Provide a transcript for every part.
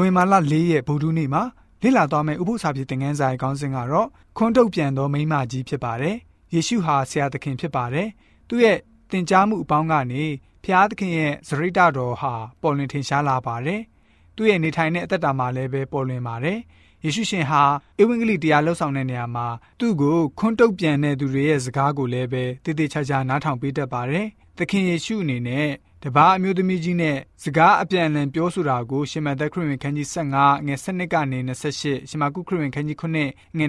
ဝင်မာလ၄ရက်ဗုဒ္ဓနေ့မှာလေ့လာသွားမယ့်ဥပုသ္စာပြေသင်ခန်းစာရဲ့ခေါင်းစဉ်ကတော့ခွန်းတုတ်ပြန်သောမိမကြီးဖြစ်ပါတယ်။ယေရှုဟာဆရာသခင်ဖြစ်ပါတယ်။သူ့ရဲ့သင်ကြားမှုအပေါင်းကနေဖျားသခင်ရဲ့ဇရိတတော်ဟာပေါ်လွင်ထင်ရှားလာပါတယ်။သူ့ရဲ့နေထိုင်တဲ့အသက်တာမှာလည်းပဲပေါ်လွင်ပါတယ်။ ယေရှုရှင်ဟာဧဝံဂေလိတရားလှုပ်ဆောင်တဲ့နေရာမှာသူ့ကိုခွန်းတုတ်ပြန်တဲ့သူတွေရဲ့စကားကိုလည်းပဲတည်တည်ချာချာနားထောင်ပေးတတ်ပါတယ်။သခင်ယေရှုအနေနဲ့တပားအမျိုးသမီးကြီးနဲ့စကားအပြန်အလှန်ပြောဆိုတာကိုရှမသက်ခရစ်ဝင်ခန်းကြီး15ငွေ7ကနေ28ရှမကုခရစ်ဝင်ခန်းကြီး9ငွေ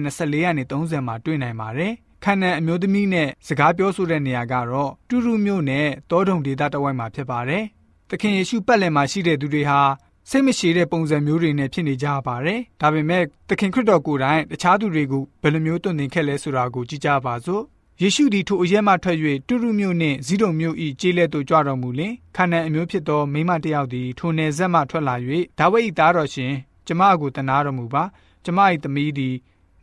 24ကနေ30မှာတွေ့နိုင်ပါတယ်။ခန္ဓာအမျိုးသမီးနဲ့စကားပြောဆိုတဲ့နေရာကတော့တူတူမျိုးနဲ့တောတုံဒေသတဝိုက်မှာဖြစ်ပါတယ်။သခင်ယေရှုပတ်လည်မှာရှိတဲ့သူတွေဟာ စိတ်မရှိတဲ့ပုံစံမျိုးတွေနဲ့ဖြစ်နေကြပါတယ်။ဒါပေမဲ့သခင်ခရစ်တော်ကိုယ်တိုင်တခြားသူတွေကိုဘယ်လိုမျိုးတုံ့တင်ခဲ့လဲဆိုတာကိုကြည့်ကြပါစို့။ယေရှုသည်ထိုအရဲမှထွက်၍တူရုမြို့နှင့်ဇီးတုံမြို့၏ကျေးလက်သို့ကြွတော်မူလင်ခါနန်အမျိုးဖြစ်သောမိမတယောက်သည်ထိုနယ်ဆက်မှထွက်လာ၍ဒါဝိဒ်၏သားတော်ရှင်ကျမကိုတနာတော်မူပါကျမ၏သမီးသည်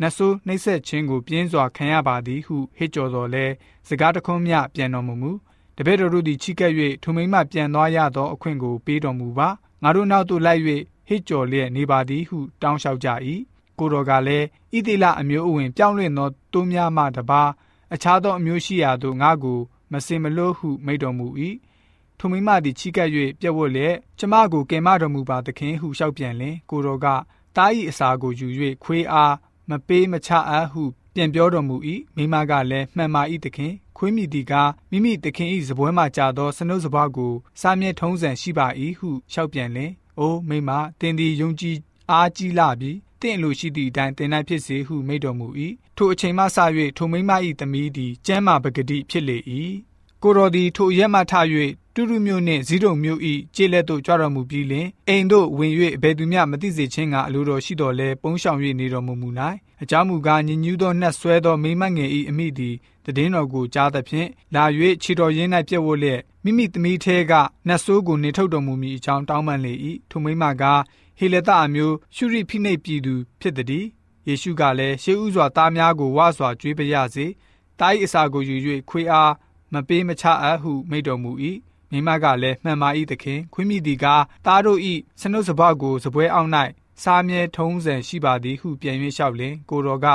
နတ်ဆိုးနှိပ်စက်ခြင်းကိုပြင်းစွာခံရပါသည်ဟုဟစ်ကြော်တော်လဲစကားတခွန်းမြပြန်တော်မူမူတပည့်တော်တို့သည်ချိကပ်၍ထိုမိမပြန်သွားရသောအခွင့်ကိုပေးတော်မူပါ ငါတို့နောက်သို့လိုက်၍ဟစ်ကြော်လျက်နေပါသည်ဟုတောင်းလျှောက်ကြ၏ကိုတော်ကလည်းဣတိလအမျိုးအဝင်ပြောင်းလဲသောတိုးများမှတပါးအခြားသောအမျိုးရှိရာသို့ငါကိုမစင်မလို့ဟုမိန့်တော်မူ၏ထိုမိမသည်ချီးကပ်၍ပြက်ဝတ်လျက်ကျမကိုကယ်မတော်မူပါသခင်ဟုလျှောက်ပြန်လင်ကိုတော်ကတား၏အစာကိုယူ၍ခွေးအားမပေးမချအပ်ဟု ပြန်ပြောတော်မူ၏မိမကလည်းမှန်ပါ၏သခင်ခွေးမိသည်ကမိမိသခင်၏ဇပွဲမှကြာသောစနုပ်စပွားကိုစားမြဲထုံးစံရှိပါ၏ဟုလျှောက်ပြန်လင်အိုးမိမတင်သည်ယုံကြည်အားကြီးလာပြီတင့်လိုရှိသည့်အတိုင်းတင်၌ဖြစ်စေဟုမိန့်တော်မူ၏ထိုအချိန်မှစ၍ထိုမိမ၏သမီးသည်ကျမ်းမာပဂတိဖြစ်လေ၏ ကိုတော်သည်ထိုရက်မှထ၍တူတူမျိုးနှင့်ဇီးတုံမျိုး၏ကျေလက်သို့ကြွတော်မူပြီးလင်အိမ်သို့ဝင်၍ဘယ်သူမျှမသိစေခြင်းကအလိုတော်ရှိတော်လဲပုံရှောင်၍နေတော်မူမူ၌အကြောင်းမူကားညဉ့်ညူးသောနှက်ဆွဲသောမိမငယ်၏အမိသည်တည်င်းတော်ကိုကြားသဖြင့်လာ၍ခြေတော်ရင်း၌ပြက်ဝတ်လျက်မိမိသမီးထဲကနှက်ဆိုးကိုနေထုတ်တော်မူမည်အကြောင်းတောင်းပန်လေ၏ထိုမိမကဟေလသအမျိုးရှုရိဖိနှိပ်ပြည်သူဖြစ်သည်ယေရှုကလည်းရှေးဥစွာသားများကိုဝါစွာကြွေးပရစေတား၏အစာကိုယူ၍ခွေးအား မပေးမချအပ်ဟုမိန့်တော်မူ၏မိမကလည်းမှန်ပါ၏သခင်ခွင့်မိသည်ကသားတို့၏စနုစဘကိုစပွဲအောင်၌စားမြဲထုံးစံရှိပါသည်ဟုပြန်၍လျှောက်လင်ကိုတော်က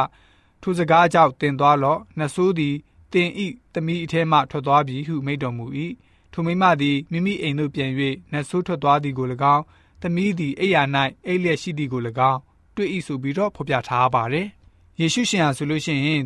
ထိုစကားကြောင့်တင်သွားလော့နှဆိုးသည်တင်ဤသမီးအထဲမှထွက်သွားပြီဟုမိန့်တော်မူ၏ထိုမိမသည်မိမိအိမ်သို့ပြန်၍နှဆိုးထွက်သွားသည်ကို၎င်းသမီးသည်အိယာ၌အိပ်လျက်ရှိသည်ကို၎င်းတွေ့၏ဆိုပြီးတော့ဖော်ပြထားပါတယ်။ယေရှုရှင်ဟာဆိုလို့ရှိရင်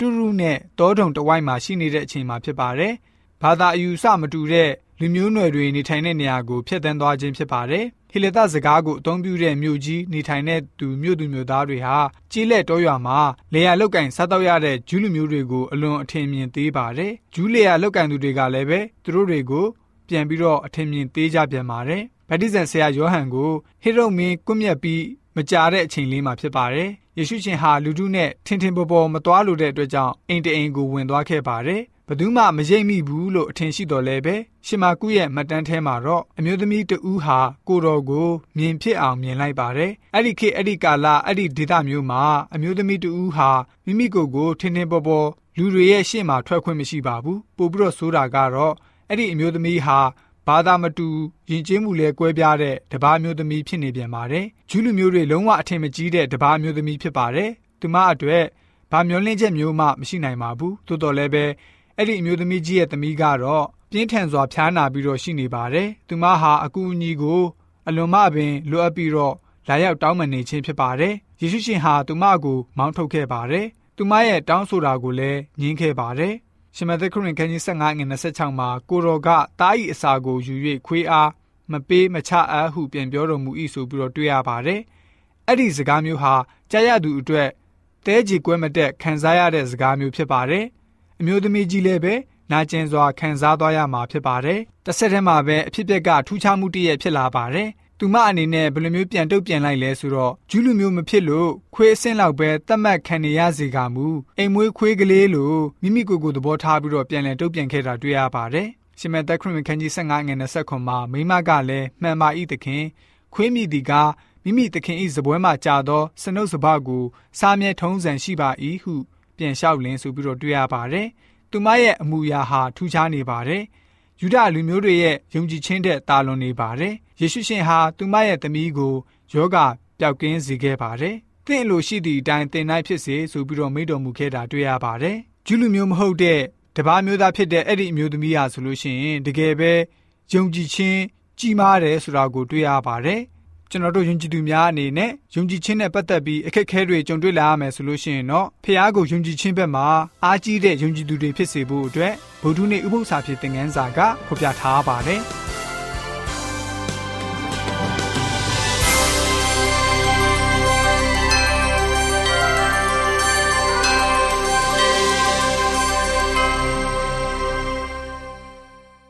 တူရုနဲ့တောထုံတဝိုက်မှာရှိနေတဲ့အချိန်မှာဖြစ်ပါတယ်။ဘာသာအယူဆမတူတဲ့လူမျိုးနွယ်တွေနေထိုင်တဲ့နေရာကိုဖျက်ဆီးသွားခြင်းဖြစ်ပါတယ်။ဟေလသစကားကိုအသုံးပြုတဲ့မြို့ကြီးနေထိုင်တဲ့သူမြို့သူမြို့သားတွေဟာကြီးလက်တောရွာမှာလေယာလောက်ကင်စားတော့ရတဲ့ဂျူးလူမျိုးတွေကိုအလွန်အထင်မြင်သေးပါတယ်။ဂျူးလေယာလောက်ကင်သူတွေကလည်းပဲသူတို့တွေကိုပြန်ပြီးတော့အထင်မြင်သေးကြပြန်ပါတယ်။ဗတ္တိဇံဆရာယောဟန်ကိုဟေရုမင်းကွမျက်ပြီးမကြာတဲ့အချိန်လေးမှာဖြစ်ပါတယ်။ ယေရှုရှင်ဟာလူထုနဲ့ထင်ထင်ပေါ်ပေါ်မသွားလိုတဲ့အတွက်ကြောင့်အိမ်တအိမ်ကိုဝင်သွားခဲ့ပါတယ်။ဘသူမှမရိပ်မိဘူးလို့အထင်ရှိတော်လဲပဲရှင်မာကုရဲ့မှတ်တမ်းထဲမှာတော့အမျိုးသမီးတဦးဟာကိုတော်ကိုမြင်ဖြစ်အောင်မြင်လိုက်ပါတယ်အဲ့ဒီခေတ်အဲ့ဒီကာလအဲ့ဒီဒေသမျိုးမှာအမျိုးသမီးတဦးဟာမိမိကိုယ်ကိုထင်ထင်ပေါ်ပေါ်လူတွေရဲ့ရှေ့မှာထွက်ခွင့်မရှိပါဘူးပို့ပြီးတော့ဆိုတာကတော့အဲ့ဒီအမျိုးသမီးဟာ ဘာသာမတူယဉ်ကျေးမှုလဲကွဲပြားတဲ့တပားမျိုးသမီးဖြစ်နေပြန်ပါတယ်။ဂျူးလူမျိုးတွေလုံးဝအထင်မကြီးတဲ့တပားမျိုးသမီးဖြစ်ပါတယ်။သူမအတွက်ဘာမျောလင့်ချက်မျိုးမှမရှိနိုင်ပါဘူး။သို့တော်လည်းပဲအဲ့ဒီအမျိုးသမီးကြီးရဲ့သမီးကတော့ပြင်းထန်စွာဖျားနာပြီးတော့ရှိနေပါတယ်။သူမဟာအကူအညီကိုအလွန်မှပင်လိုအပ်ပြီးတော့လာရောက်တောင်းပန်နေခြင်းဖြစ်ပါတယ်။ယေရှုရှင်ဟာသူမကိုမောင်းထုတ်ခဲ့ပါတယ်။သူမရဲ့တောင်းဆိုတာကိုလည်းညှင်းခဲ့ပါတယ်။ ရှမသက်ခရင်ခန်းကြီး15ငွေ26မှာကိုရောကတားဤအစာကိုယူ၍ခွေးအားမပေးမချအပ်ဟုပြန်ပြောတော်မူ၏ဆိုပြီးတော့တွေ့ရပါတယ်။အဲ့ဒီစကားမျိုးဟာကြားရသူအတွက်တဲကြီးကွဲမတက်ခံစားရတဲ့စကားမျိုးဖြစ်ပါတယ်။အမျိုးသမီးကြီးလည်းပဲနာကျင်စွာခံစားသွားရမှာဖြစ်ပါတယ်။တစ်ဆက်တည်းမှာပဲအဖြစ်အပျက်ကထူးခြားမှုတည်းဖြစ်လာပါတယ် သူမအနေနဲ့ဘယ်လိုမျိုးပြန်တုတ်ပြန်လိုက်လဲဆိုတော့ဂျူးလူမျိုးမဖြစ်လို့ခွေးအဆင့်လောက်ပဲတတ်မှတ်ခံနေရစေကမူအိမ်မွေးခွေးကလေးလိုမိမိကိုယ်ကိုယ်သဘောထားပြီးတော့ပြန်လည်တုတ်ပြန်ခဲ့တာတွေ့ရပါတယ်ရှင်မသက်ခရစ်ခန်းကြီး15ငွေ29မှာမိမကလည်းမှန်ပါ၏သခင်ခွေးမိသည်ကမိမိသခင်၏ဇပွဲမှကြာသောစနုပ်စပကိုစားမြဲထုံးစံရှိပါ၏ဟုပြန်လျှောက်လင်းဆိုပြီးတော့တွေ့ရပါတယ်သူမရဲ့အမူအရာဟာထူးခြားနေပါတယ်ယူဒလူမျိုးတွေရဲ့ယုံကြည်ခြင်းတဲ့တာလွန်နေပါတယ်။ ယေရှုရှင်ဟာသူမရဲ့သမီးကိုယောဂပျောက်ကင်းစေခဲ့ပါတယ်။သင်လိုရှိသည့်အတိုင်းသင်နိုင်ဖြစ်စေဆိုပြီးတော့မိန့်တော်မူခဲ့တာတွေ့ရပါတယ်။ဂျူးလူမျိုးမဟုတ်တဲ့တပားမျိုးသားဖြစ်တဲ့အဲ့ဒီအမျိုးသမီးဟာဆိုလို့ရှိရင်တကယ်ပဲယုံကြည်ခြင်းကြီးမားတယ်ဆိုတာကိုတွေ့ရပါတယ်။ကျွန်တော်တို့ယုံကြည်သူများအနေနဲ့ယုံကြည်ခြင်းနဲ့ပတ်သက်ပြီးအခက်အခဲတွေကြုံတွေ့လာရမယ်ဆိုလို့ရှိရင်တော့ဖះကိုယုံကြည်ခြင်းဘက်မှာအားကြီးတဲ့ယုံကြည်သူတွေဖြစ်စေဖို့အတွက်ဗုဒ္ဓနှင့်ဥပုသ္စာဖြစ်တဲ့ငန်းစာကဖော်ပြထားပါတယ်။